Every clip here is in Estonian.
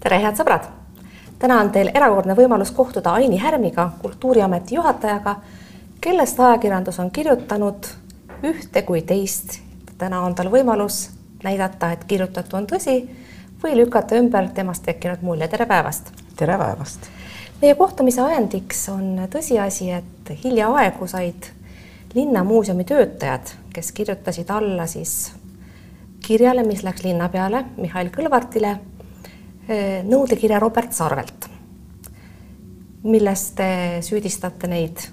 tere, head sõbrad! täna on teil erakordne võimalus kohtuda Aini Härmiga, Kultuuriameti juhatajaga, kellest ajakirjandus on kirjutanud ühte kui teist. täna on tal võimalus näidata, et kirjutatu on tõsi või lükata ümber temast tekkinud mulje. tere päevast! tere päevast! meie kohtumise ajendiks on tõsiasi, et hiljaaegu said linnamuuseumi töötajad, kes kirjutasid alla siis kirjale, mis läks linnapeale Mihhail Kõlvartile nõudekirja Robert Sarvelt, milles te süüdistate neid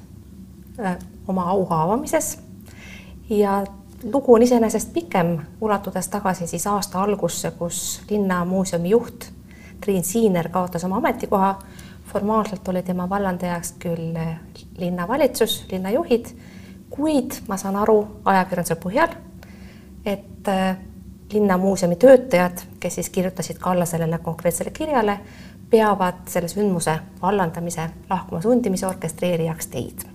eh, oma au haavamises ja lugu on iseenesest pikem, ulatudes tagasi siis aasta algusse, kus linnamuuseumi juht Triin Siiner kaotas oma ametikoha. formaalselt oli tema vallandajaks küll eh, linnavalitsus, linnajuhid, kuid ma saan aru ajakirjanduse põhjal, et linnamuuseumi töötajad, kes siis kirjutasid ka alla sellele konkreetsele kirjale, peavad selle sündmuse vallandamise, lahkuma sundimise orkestreerijaks teid.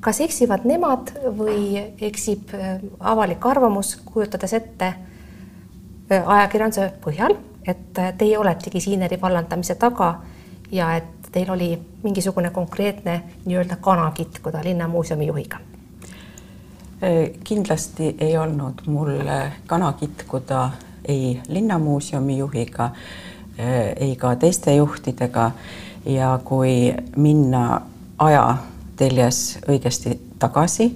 kas eksivad nemad või eksib äh, avalik arvamus, kujutades ette äh, ajakirjanduse põhjal, et äh, teie oletegi Siineri vallandamise taga ja et teil oli mingisugune konkreetne nii-öelda kanakitkuda linnamuuseumi juhiga kindlasti ei olnud mul kana kitkuda ei linnamuuseumi juhiga, äh, ei ka teiste juhtidega. Ja kui minna ajateljes õigesti tagasi,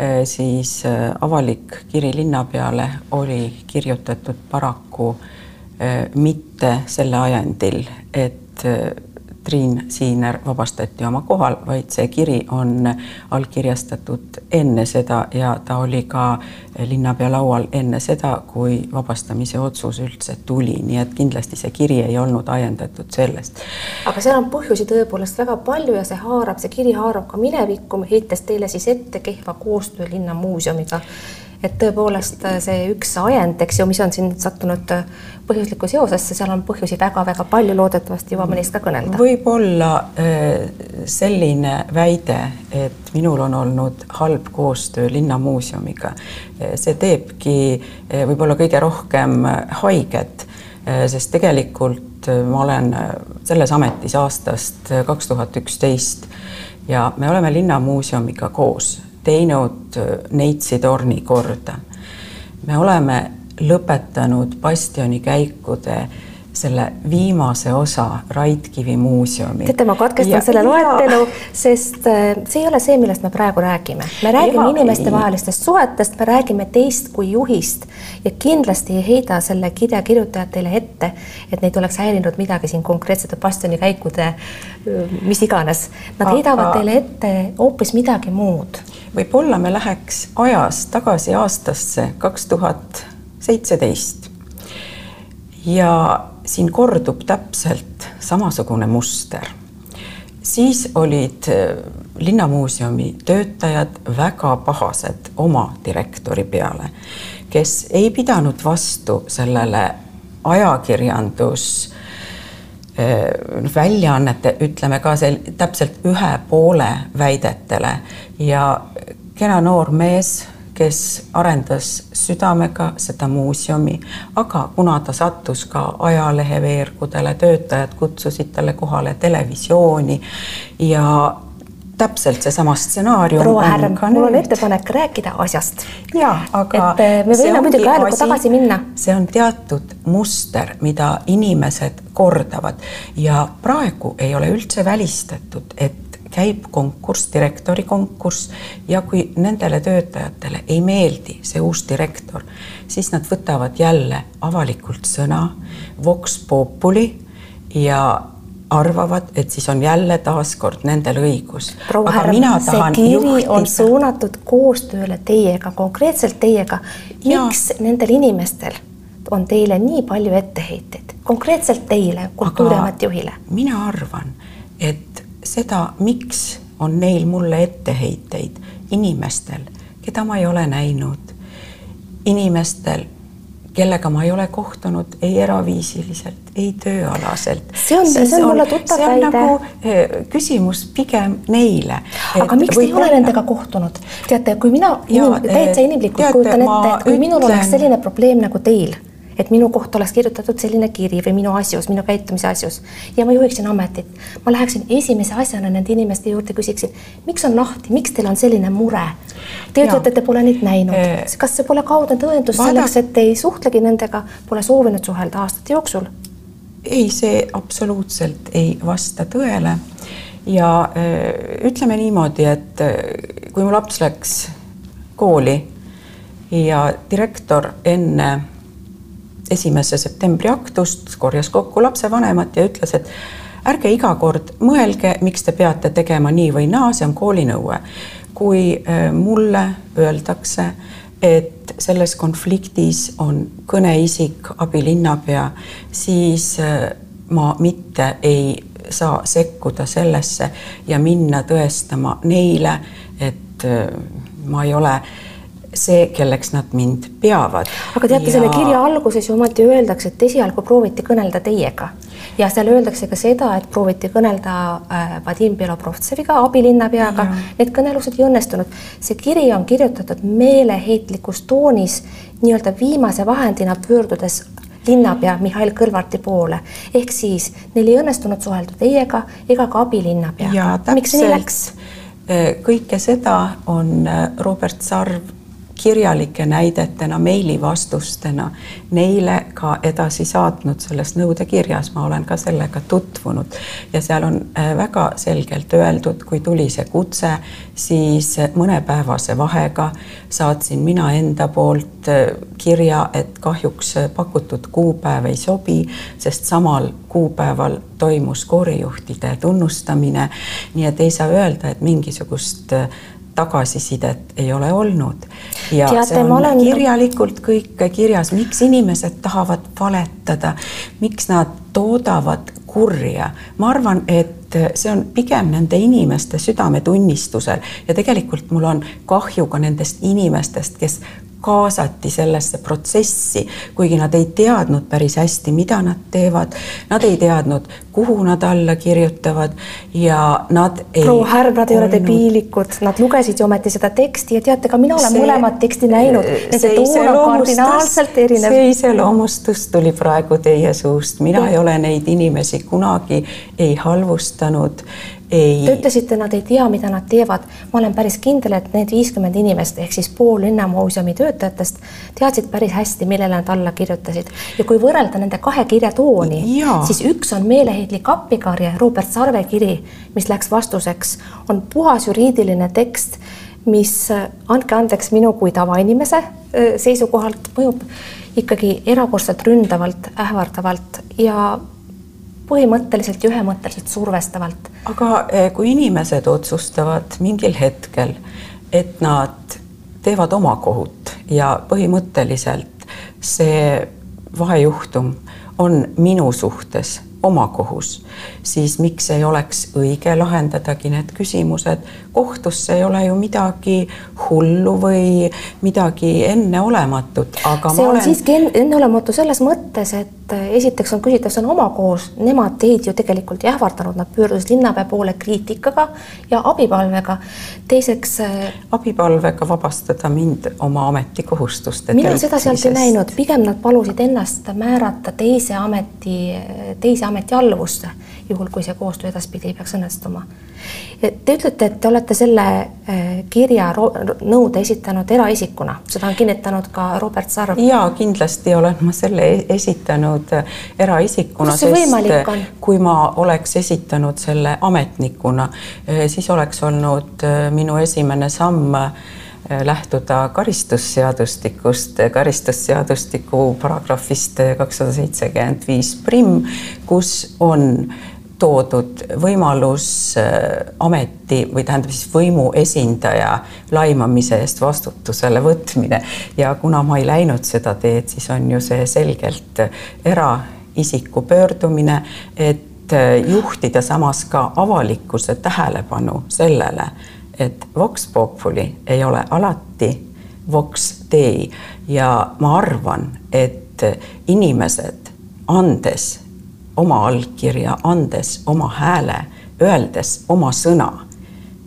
äh, siis avalik kiri linnapeale oli kirjutatud paraku mitte selle ajendil, et Triin Siiner vabastati oma kohal, vaid see kiri on allkirjastatud enne seda ja ta oli ka linnapea laual enne seda, kui vabastamise otsus üldse tuli, nii et kindlasti see kiri ei olnud ajendatud sellest. aga seal on põhjusi tõepoolest väga palju ja see haarab, see kiri haarab ka minevikku, heites teile siis ette kehva koostöö linnamuuseumiga et tõepoolest äh, see üks ajend, eks ju, mis on siin sattunud äh, põhjuslikku seosesse, seal on põhjusi väga-väga palju, loodetavasti jõuame neist ka kõnelda. võib-olla äh, selline väide, et minul on olnud halb koostöö linnamuuseumiga, see teebki võib-olla kõige rohkem haiget, sest tegelikult ma olen selles ametis aastast kaks tuhat üksteist ja me oleme linnamuuseumiga koos teinud äh, Neitsi torni korda. me oleme lõpetanud bastionikäikude selle viimase osa Raidkivi muuseumi. teate, ma katkestan ja, selle loetelu, sest äh, see ei ole see, millest me praegu räägime. me räägime inimestevahelistest suhetest, me räägime teist kui juhist ja kindlasti ei heida selle kirja kirjutajad teile ette, et neid oleks häirinud midagi siin konkreetsete bastionikäikude, äh, mis iganes. Nad Aga... heidavad teile ette hoopis midagi muud võib-olla me läheks ajas tagasi aastasse kaks tuhat seitseteist. ja siin kordub täpselt samasugune muster. siis olid äh, linnamuuseumi töötajad väga pahased oma direktori peale, kes ei pidanud vastu sellele ajakirjandus äh, väljaannete, ütleme ka sel täpselt ühe poole väidetele ja kena noor mees, kes arendas südamega seda muuseumi, aga kuna ta sattus ka ajalehe veergudele, töötajad kutsusid talle kohale televisiooni ja täpselt seesama stsenaarium. proua Härm, mul on ettepanek rääkida asjast. ja, aga. et eh, me võime muidugi ajalukku tagasi minna. see on teatud muster, mida inimesed kordavad ja praegu ei ole üldse välistatud, et käib konkurss, direktori konkurss ja kui nendele töötajatele ei meeldi see uus direktor, siis nad võtavad jälle avalikult sõna Vox Populi ja arvavad, et siis on jälle taaskord nendel õigus. proua Härm, see kiri juhtida... on suunatud koostööle teiega, konkreetselt teiega. miks ja. nendel inimestel on teile nii palju etteheiteid, konkreetselt teile, Kultuuriameti juhile? mina arvan, et seda, miks on neil mulle etteheiteid inimestel, keda ma ei ole näinud, inimestel, kellega ma ei ole kohtunud ei eraviisiliselt, ei tööalaselt. see on, see on mulle tuttav väide. nagu eh, küsimus pigem neile. aga miks te ei ole nendega kohtunud? teate, kui mina ja, inim, täitsa inimlikult teate, kujutan ette, et kui minul ütlen... oleks selline probleem nagu teil et minu kohta oleks kirjutatud selline kiri või minu asjus, minu käitumise asjus ja ma juhiksin ametit. ma läheksin esimese asjana nende inimeste juurde, küsiksin, miks on lahti, miks teil on selline mure? Te ütlete, et te pole neid näinud. kas see pole kaudne tõendus Vaada... selleks, et te ei suhtlegi nendega, pole soovinud suhelda aastate jooksul? ei, see absoluutselt ei vasta tõele. ja ütleme niimoodi, et kui mu laps läks kooli ja direktor enne esimese septembri aktust korjas kokku lapsevanemad ja ütles, et ärge iga kord mõelge, miks te peate tegema nii või naa, see on koolinõue. kui äh, mulle öeldakse, et selles konfliktis on kõneisik abilinnapea, siis äh, ma mitte ei saa sekkuda sellesse ja minna tõestama neile, et äh, ma ei ole see, kelleks nad mind peavad. aga teate ja..., selle kirja alguses ju ometi öeldakse, et esialgu prooviti kõnelda teiega ja seal öeldakse ka seda, et prooviti kõnelda äh, Vadim Belobrovtseviga, abilinnapeaga, need kõnelused ei õnnestunud. see kiri on kirjutatud meeleheitlikus toonis, nii-öelda viimase vahendina pöördudes linnapea Mihhail Kõlvarti poole. ehk siis neil ei õnnestunud suhelda teiega ega ka abilinnapeaga. miks see nii läks? Äh, kõike seda on äh, Robert Sarv kirjalike näidetena, meilivastustena neile ka edasi saatnud selles nõudekirjas, ma olen ka sellega tutvunud ja seal on äh, väga selgelt öeldud, kui tuli see kutse, siis mõnepäevase vahega saatsin mina enda poolt äh, kirja, et kahjuks pakutud kuupäev ei sobi, sest samal kuupäeval toimus koorijuhtide tunnustamine. nii et ei saa öelda, et mingisugust äh, tagasisidet ei ole olnud. ja Teate, see on olen... kirjalikult kõik kirjas, miks inimesed tahavad valetada, miks nad toodavad kurja. ma arvan, et see on pigem nende inimeste südametunnistusel ja tegelikult mul on kahju ka nendest inimestest, kes kaasati sellesse protsessi, kuigi nad ei teadnud päris hästi, mida nad teevad, nad ei teadnud, kuhu nad alla kirjutavad ja nad ei proua Härm, nad ei olnud... ole debiilikud, nad lugesid ju ometi seda teksti ja teate, ka mina olen see, mõlemat teksti näinud. see iseloomustus, tuli praegu teie suust, mina ja. ei ole neid inimesi kunagi ei halvustanud. Te ütlesite, nad ei tea, mida nad teevad. ma olen päris kindel, et need viiskümmend inimest ehk siis pool linnamuuseumi töötajatest teadsid päris hästi, millele nad alla kirjutasid. Ja kui võrrelda nende kahe kirja tooni, siis üks on meeleheitlik appikarje, Robert Sarve kiri, mis läks vastuseks, on puhas juriidiline tekst mis, andke andeks minu kui tavainimese seisukohalt, mõjub ikkagi erakordselt ründavalt, ähvardavalt. Ja põhimõtteliselt ja ühemõtteliselt survestavalt. aga eh, kui inimesed otsustavad mingil hetkel, et nad teevad oma kohut ja põhimõtteliselt see vahejuhtum on minu suhtes oma kohus, siis miks ei oleks õige lahendadagi need küsimused kohtus, see ei ole ju midagi hullu või midagi enneolematut, aga see on olen... siiski enneolematu selles mõttes, et esiteks on küsitav, see on oma kohus, nemad teid ju tegelikult ei ähvardanud, nad pöördusid linnapea poole kriitikaga ja abipalvega. teiseks. abipalvega vabastada mind oma ametikohustuste. mina seda sealt ei näinud, pigem nad palusid ennast määrata teise ameti, teise ametialluvusse, juhul kui see koostöö edaspidi peaks õnnestuma. Te ütlete, et te olete selle äh, kirja nõude esitanud eraisikuna, seda on kinnitanud ka Robert Sarv. ja kindlasti olen ma selle e-, esitanud äh, eraisikuna, sest kui ma oleks esitanud selle ametnikuna, äh, siis oleks olnud minu esimene samm lähtuda karistusseadustikust, karistusseadustiku paragrahvist kakssada seitsekümmend viis primm, kus on toodud võimalus äh, ameti või tähendab siis võimu esindaja laimamise eest vastutusele võtmine. Ja kuna ma ei läinud seda teed, siis on ju see selgelt eraisiku pöördumine, et äh, juhtida samas ka avalikkuse tähelepanu sellele, et Vox Populi ei ole alati Vox Dei. Ja ma arvan, et inimesed andes oma allkirja andes, oma hääle öeldes, oma sõna,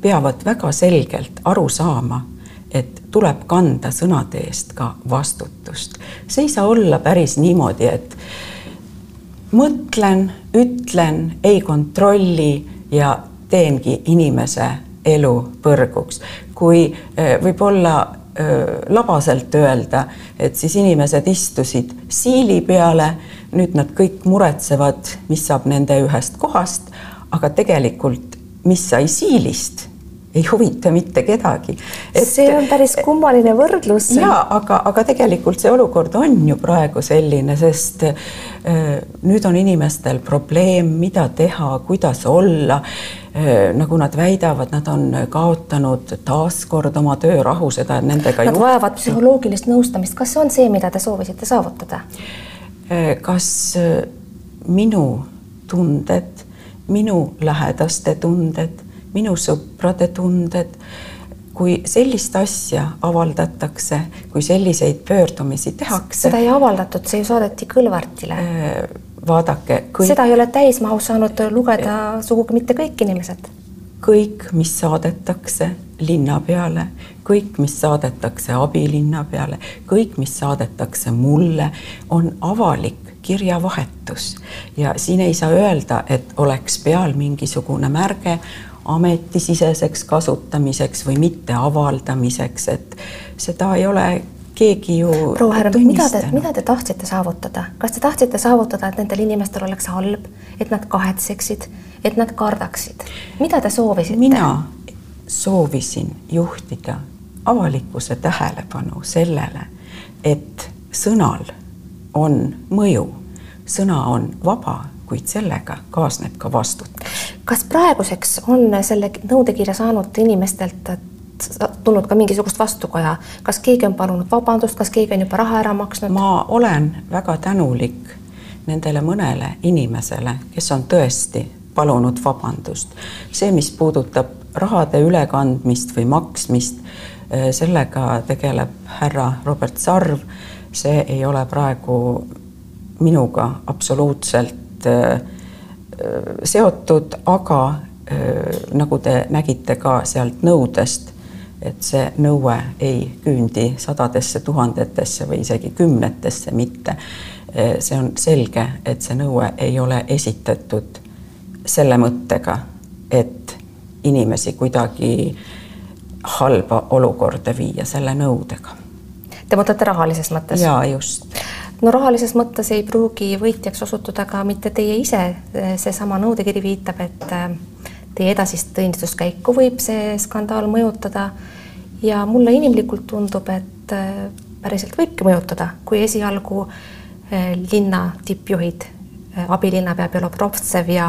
peavad väga selgelt aru saama, et tuleb kanda sõnade eest ka vastutust. see ei saa olla päris niimoodi, et mõtlen, ütlen, ei kontrolli ja teengi inimese elu põrguks. kui eh, võib-olla labaselt öelda, et siis inimesed istusid siili peale, nüüd nad kõik muretsevad, mis saab nende ühest kohast, aga tegelikult, mis sai siilist ei huvita mitte kedagi. see on päris kummaline võrdlus. ja aga, aga tegelikult see olukord on ju praegu selline, sest äh, nüüd on inimestel probleem, mida teha, kuidas olla. Nagu nad väidavad, nad on kaotanud taaskord oma töörahu, seda nendega. Nad vajavad psühholoogilist nõustamist, kas see on see, mida te soovisite saavutada äh,? kas äh, minu tunded, minu lähedaste tunded minu sõprade tunded. kui sellist asja avaldatakse, kui selliseid pöördumisi tehakse. seda ei avaldatud, see ju saadeti Kõlvartile. Vaadake kõik.... seda ei ole täismahus saanud lugeda sugugi mitte kõik inimesed. kõik, mis saadetakse linna peale, kõik, mis saadetakse abilinna peale, kõik, mis saadetakse mulle, on avalik kirjavahetus ja siin ei saa öelda, et oleks peal mingisugune märge ametisiseseks kasutamiseks või mitte avaldamiseks, et seda ei ole keegi ju proua Härm, mida te, mida te tahtsite saavutada, kas te tahtsite saavutada, et nendel inimestel oleks halb, et nad kahetseksid, et nad kardaksid, mida te soovisite? mina soovisin juhtida avalikkuse tähelepanu sellele, et sõnal on mõju, sõna on vaba, kuid sellega kaasneb ka vastutus. Kas praeguseks on selle nõudekirja saanud inimestelt tulnud ka mingisugust vastukoja, kas keegi on palunud vabandust, kas keegi on juba raha ära maksnud? ma olen väga tänulik nendele mõnele inimesele, kes on tõesti palunud vabandust. see, mis puudutab rahade ülekandmist või maksmist, eh, sellega tegeleb härra Robert Sarv. see ei ole praegu minuga absoluutselt äh, seotud, aga nagu te nägite ka sealt nõudest, et see nõue ei küündi sadadesse tuhandetesse või isegi kümnetesse mitte. see on selge, et see nõue ei ole esitatud selle mõttega, et inimesi kuidagi halba olukorda viia selle nõudega. Te mõtlete rahalises mõttes? jaa, just no rahalises mõttes ei pruugi võitjaks osutuda ka mitte teie ise, seesama nõudekiri viitab, et äh, teie edasist teenistuskäiku võib see skandaal mõjutada. ja mulle inimlikult tundub, et äh, päriselt võibki mõjutada, kui esialgu äh, linna tippjuhid, abilinnapea Belobrovtsev ja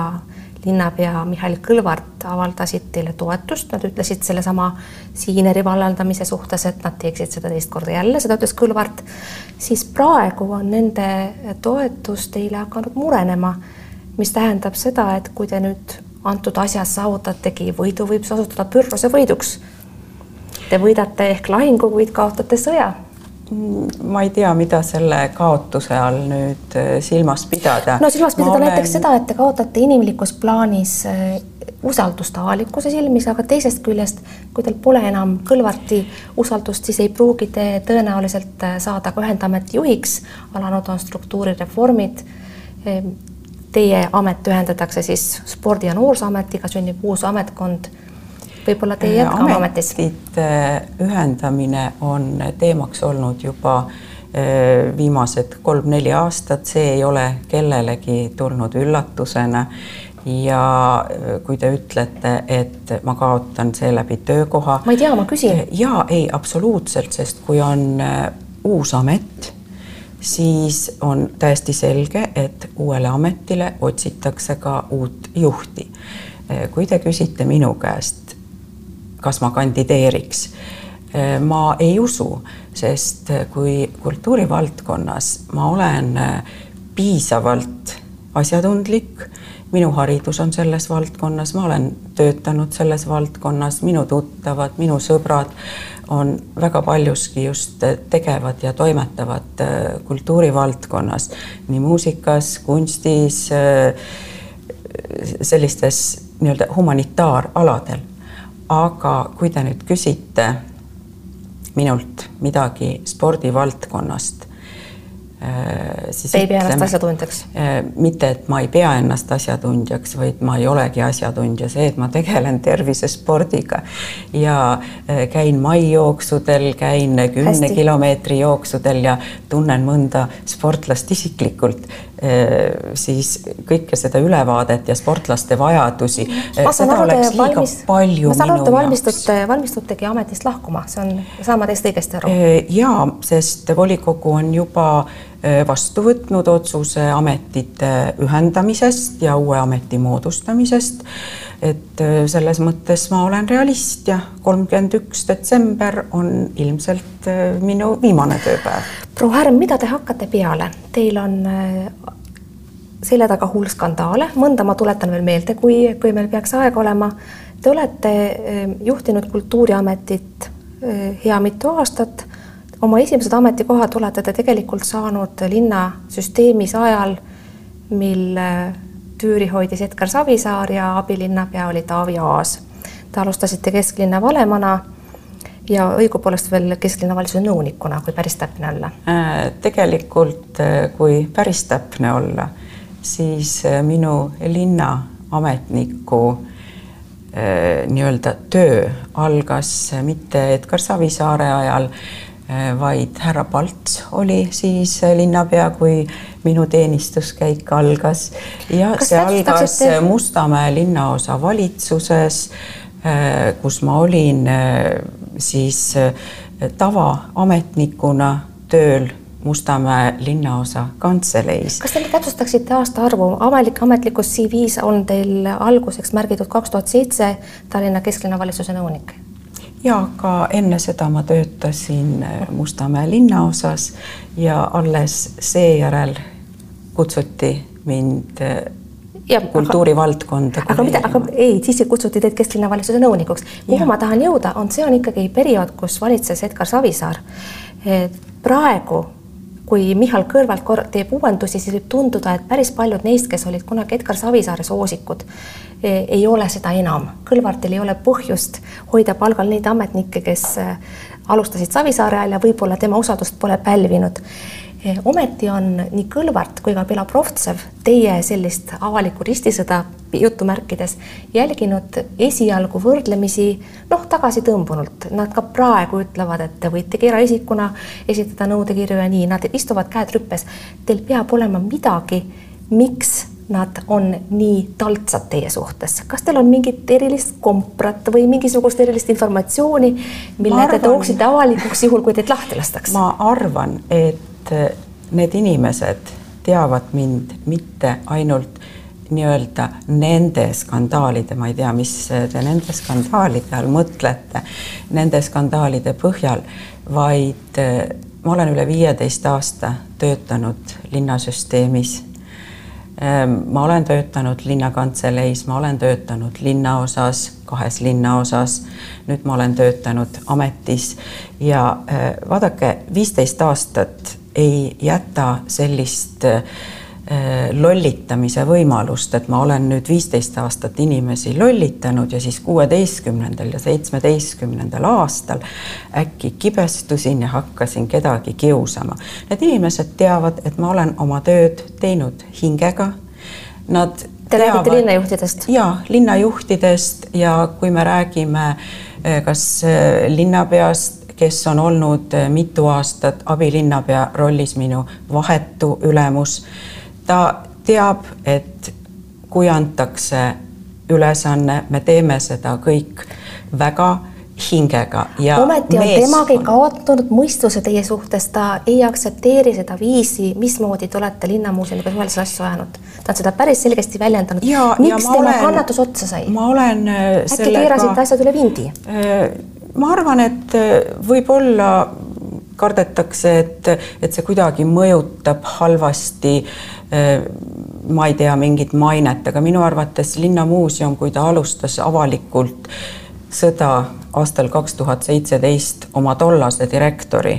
linnapea Mihhail Kõlvart avaldasid teile toetust, nad ütlesid sellesama Siineri vallandamise suhtes, et nad teeksid seda teist korda jälle, seda ütles Kõlvart, siis praegu on nende toetus teile hakanud murenema, mis tähendab seda, et kui te nüüd antud asjas saavutategi võidu, võib see osutuda pürruse võiduks. Te võidate ehk lahingu, kuid kaotate sõja ma ei tea, mida selle kaotuse all nüüd äh, silmas pidada. no silmas pidada olen... näiteks seda, et te kaotate inimlikus plaanis äh, usaldust avalikkuse silmis, aga teisest küljest, kui teil pole enam Kõlvarti usaldust, siis ei pruugi te tõenäoliselt äh, saada ka ühendameti juhiks. alanud on struktuurireformid. Teie amet ühendatakse siis spordi- ja noorsooametiga, sünnib uus ametkond võib-olla te ei jätka oma ametis? ametite ühendamine on teemaks olnud juba äh, viimased kolm-neli aastat, see ei ole kellelegi tulnud üllatusena ja äh, kui te ütlete, et ma kaotan seeläbi töökoha. ma ei tea, ma küsin. ja ei, absoluutselt, sest kui on äh, uus amet, siis on täiesti selge, et uuele ametile otsitakse ka uut juhti. kui te küsite minu käest, kas ma kandideeriks. Äh, ma ei usu, sest äh, kui kultuurivaldkonnas ma olen äh, piisavalt asjatundlik, minu haridus on selles valdkonnas, ma olen töötanud selles valdkonnas, minu tuttavad, minu sõbrad on väga paljuski just tegevad ja toimetavad kultuurivaldkonnas, nii muusikas, kunstis, sellistes nii-öelda humanitaaraladel. Aga kui te nüüd küsite, minult midagi spordivaldkonnast Äh, siis ei pea ennast asjatundjaks? Äh, mitte, et ma ei pea ennast asjatundjaks, vaid ma ei olegi asjatundja, see, et ma tegelen tervisespordiga ja äh, käin maijooksudel, käin kümne kilomeetri jooksudel ja tunnen mõnda sportlast isiklikult, siis kõike seda ülevaadet ja sportlaste vajadusi. ma saan aru, te valmis, ma saan aru, te valmistute, valmistutegi ametist lahkuma, see on, saan ma teist õigesti aru? ja, sest volikogu on juba Äh, vastu võtnud otsuse ametite ühendamisest ja uue ameti moodustamisest. et äh, selles mõttes ma olen realist ja kolmkümmend üks detsember on ilmselt äh, minu viimane tööpäev. proua Härm, mida te hakkate peale? Teil on selja taga hull skandaale, mõnda ma tuletan veel meelde, kui, kui meil peaks aega olema. Te olete juhtinud Kultuuriametit hea mitu aastat oma esimesed ametikohad olete te tegelikult saanud linnasüsteemis ajal, mil äh, tüüri hoidis Edgar Savisaar ja abilinnapea oli Taavi Aas. Te alustasite kesklinna valemana ja õigupoolest veel kesklinna valitsuse nõunikuna, kui päris täpne olla. Äh, tegelikult, äh, kui päris täpne olla, siis minu linnaametniku nii-öelda töö algas mitte Edgar Savisaare ajal vaid härra Palts oli siis äh, linnapea, kui minu teenistuskäik algas ja Kas see algas te... Mustamäe linnaosa valitsuses, äh, kus ma olin siis tavaametnikuna tööl Mustamäe linnaosa kantseleis. kas te täpsustaksite aastaarvu, avalik ametlikus CV-s on teil alguseks märgitud kaks tuhat seitse Tallinna kesklinna valitsuse nõunik? Ja ka enne seda ma töötasin äh, Mustamäe linnaosas ja alles seejärel kutsuti mind äh, ja, kultuurivaldkonda. aga mida, aga ei, siis kutsuti teid kesklinnavalitsuse nõunikuks. kuhu ma tahan jõuda, on, see on ikkagi periood, kus valitses Edgar Savisaar. praegu kui Michal Kõlvalt teeb uuendusi, siis võib tunduda, et päris paljud neist, kes olid kunagi Edgar Savisaare soosikud, e, ei ole seda enam. Kõlvartil ei ole põhjust hoida palgal neid ametnikke, kes e, alustasid Savisaare ajal ja võib-olla tema usaldust pole pälvinud ometi on nii Kõlvart kui ka Belobrovtsev teie sellist avalikku ristisõda jutumärkides jälginud esialgu võrdlemisi noh, tagasitõmbunult. Nad ka praegu ütlevad, et te võitegi eraisikuna esitada nõudekirju ja nii, nad istuvad käed rüppes. Teil peab olema midagi, miks nad on nii taltsad teie suhtes, kas teil on mingit erilist komprat või mingisugust erilist informatsiooni, mille arvan, te tooksite avalikuks juhul, kui teid lahti lastakse? ma arvan, et et need inimesed teavad mind mitte ainult nii-öelda nende skandaalide, ma ei tea, mis te nende skandaalide all mõtlete, nende skandaalide põhjal, vaid eh, ma olen üle viieteist aasta töötanud linnasüsteemis. Ehm, ma olen töötanud linnakantseleis, ma olen töötanud linnaosas, kahes linnaosas, nüüd ma olen töötanud ametis ja vaadake, viisteist aastat ei jäta sellist äh, lollitamise võimalust, et ma olen nüüd viisteist aastat inimesi lollitanud ja siis kuueteistkümnendal ja seitsmeteistkümnendal aastal äkki kibestusin ja hakkasin kedagi kiusama. Need inimesed teavad, et ma olen oma tööd teinud hingega. Nad Te teavad, räägite linnajuhtidest? ja linnajuhtidest ja kui me räägime äh, kas äh, linnapeast kes on olnud eh, mitu aastat abilinnapea rollis minu vahetu ülemus. ta teab, et kui antakse ülesanne, me teeme seda kõik väga hingega ja ometi on temagi kaotanud mõistuse teie suhtes, ta ei aktsepteeri seda viisi, mismoodi te olete linnamuuseumiga suhelisi asju ajanud. ta on seda päris selgesti väljendanud. miks tema olen, kannatus otsa sai? ma olen äh, äkki sellega... keerasite asjad üle vindi? Ma arvan, et äh, võib-olla kardetakse, et, et see kuidagi mõjutab halvasti äh, ma ei tea, mingit mainet, aga minu arvates Linnamuuseum, kui ta alustas avalikult sõda aastal kaks tuhat seitseteist oma tollase direktori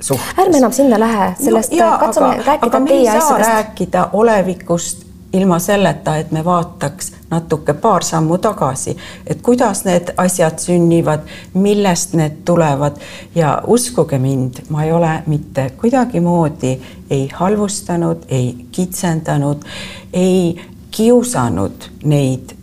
suhtes. ärme enam sinna lähe, sellest no, jaa, katsume aga, rääkida aga teie asjadest. rääkida olevikust ilma selleta, et me vaataks natuke paar sammu tagasi, et kuidas need asjad sünnivad, millest need tulevad. Ja uskuge mind, ma ei ole mitte kuidagimoodi ei halvustanud, ei kitsendanud, ei kiusanud neid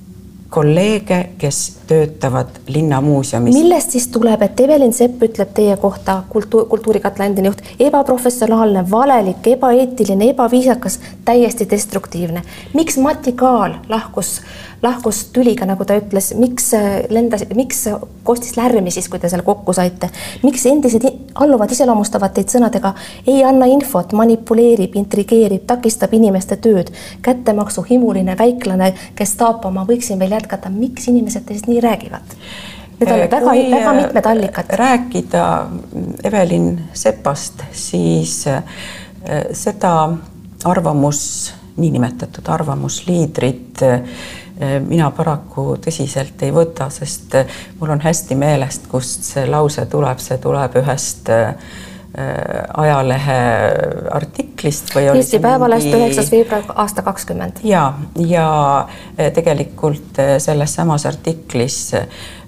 kolleege, kes töötavad Linnamuuseumis. millest siis tuleb, et Evelin Sepp ütleb teie kohta, kultuur, kultuurikatla endine juht, ebaprofessionaalne, valelik, ebaeetiline, ebaviisakas, täiesti destruktiivne. miks Mati Kaal lahkus lahkus tüliga, nagu ta ütles, miks lendas, miks kostis lärmi siis, kui te seal kokku saite, miks endised alluvad iseloomustavad teid sõnadega ei anna infot, manipuleerib, intrigeerib, takistab inimeste tööd, kättemaksu himuline väiklane, kes Gestapo, ma võiksin veel jätkata, miks inimesed teist nii räägivad? Need on väga, väga mitmed allikad. rääkida Evelin Sepast, siis äh, seda arvamus, niinimetatud arvamusliidrit äh, mina paraku tõsiselt ei võta, sest mul on hästi meelest, kust see lause tuleb, see tuleb ühest äh, ajalehe artiklist või Eesti Päevalehest üheksas mingi... veebruar aasta kakskümmend. ja, ja äh, tegelikult selles samas artiklis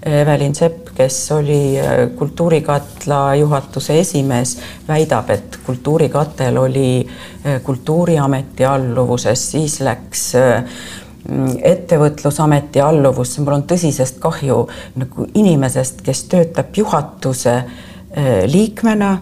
Evelin Sepp, kes oli Kultuurikatla juhatuse esimees, väidab, et Kultuurikatel oli Kultuuriameti alluvuses, siis läks ettevõtlusameti alluvusse, mul on tõsisest kahju nagu inimesest, kes töötab juhatuse liikmena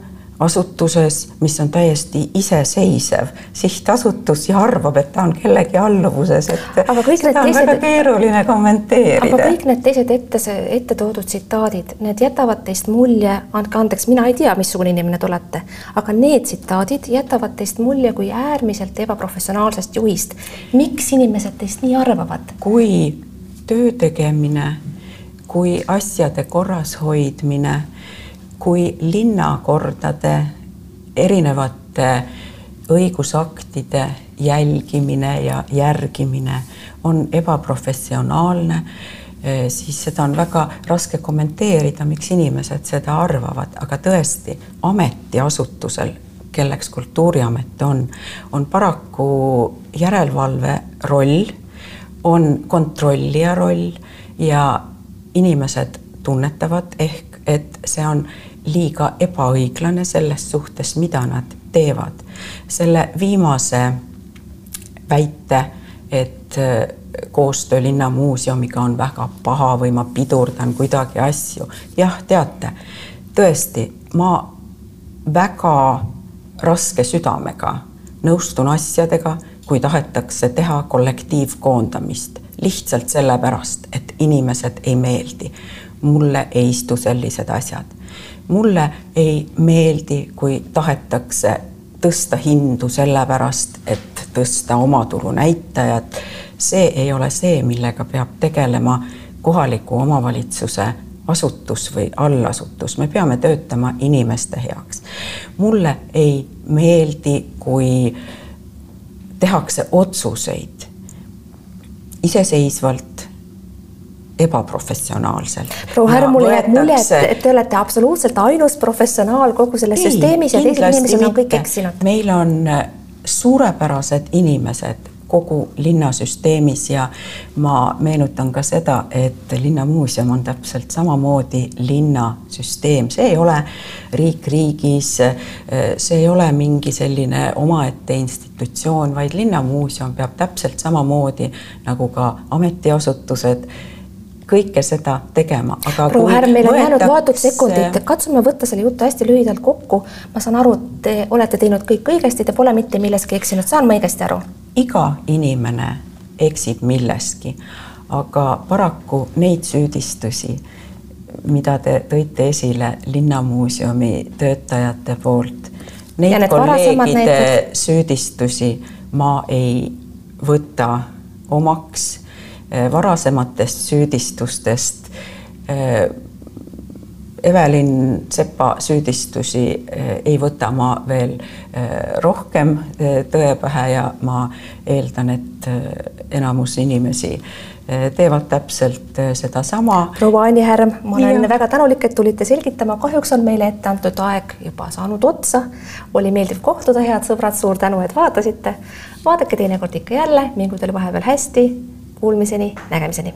asutuses, mis on täiesti iseseisev sihtasutus ja arvab, et ta on kellegi alluvuses, et aga kõik seda on teised, väga keeruline kommenteerida. aga kõik need teised ette, ette toodud tsitaadid, need jätavad teist mulje, andke andeks, mina ei tea, missugune inimene te olete, aga need tsitaadid jätavad teist mulje kui äärmiselt ebaprofessionaalsest juhist. miks inimesed teist nii arvavad? kui töö tegemine, kui asjade korras hoidmine kui linnakordade erinevate õigusaktide jälgimine ja järgimine on ebaprofessionaalne, eh, siis seda on väga raske kommenteerida, miks inimesed seda arvavad, aga tõesti ametiasutusel, kelleks Kultuuriamet on, on paraku järelevalve roll, on kontrollija roll ja inimesed tunnetavad ehk, et see on liiga ebaõiglane selles suhtes, mida nad teevad. selle viimase väite, et äh, koostöö Linnamuuseumiga on väga paha või ma pidurdan kuidagi asju. jah, teate, tõesti, ma väga raske südamega nõustun asjadega, kui tahetakse teha kollektiivkoondamist lihtsalt sellepärast, et inimesed ei meeldi. mulle ei istu sellised asjad mulle ei meeldi, kui tahetakse tõsta hindu sellepärast, et tõsta omaturu näitajat. see ei ole see, millega peab tegelema kohaliku omavalitsuse asutus või allasutus, me peame töötama inimeste heaks. mulle ei meeldi, kui tehakse otsuseid iseseisvalt ebaprofessionaalselt. proua Härm, mulle jääb mulje, et, et te olete absoluutselt ainus professionaal kogu selles ei, süsteemis ja teised inimesed on kõik eksinud. meil on äh, suurepärased inimesed kogu linnasüsteemis ja ma meenutan ka seda, et Linnamuuseum on täpselt samamoodi linnasüsteem, see ei ole riik riigis, äh, see ei ole mingi selline omaette institutsioon, vaid Linnamuuseum peab täpselt samamoodi nagu ka ametiasutused kõike seda tegema, aga proua Härm, meil on jäänud vaatud sekundid, katsume võtta selle jutu hästi lühidalt kokku. ma saan aru, te olete teinud kõik õigesti, te pole mitte milleski eksinud, saan ma õigesti aru? iga inimene eksib milleski, aga paraku neid süüdistusi, mida te tõite esile Linnamuuseumi töötajate poolt, neid kolleegide süüdistusi ma ei võta omaks varasematest süüdistustest eh, Evelin Sepa süüdistusi ei võta ma veel rohkem tõe pähe ja ma eeldan, et enamus inimesi teevad täpselt sedasama. proua Anni Härm, ma olen ja. väga tänulik, et tulite selgitama, kahjuks on meile ette antud aeg juba saanud otsa. oli meeldiv kohtuda, head sõbrad, suur tänu, et vaatasite. vaadake teinekord ikka jälle, mingu teil vahepeal hästi. Kuulmiseni, nägemiseni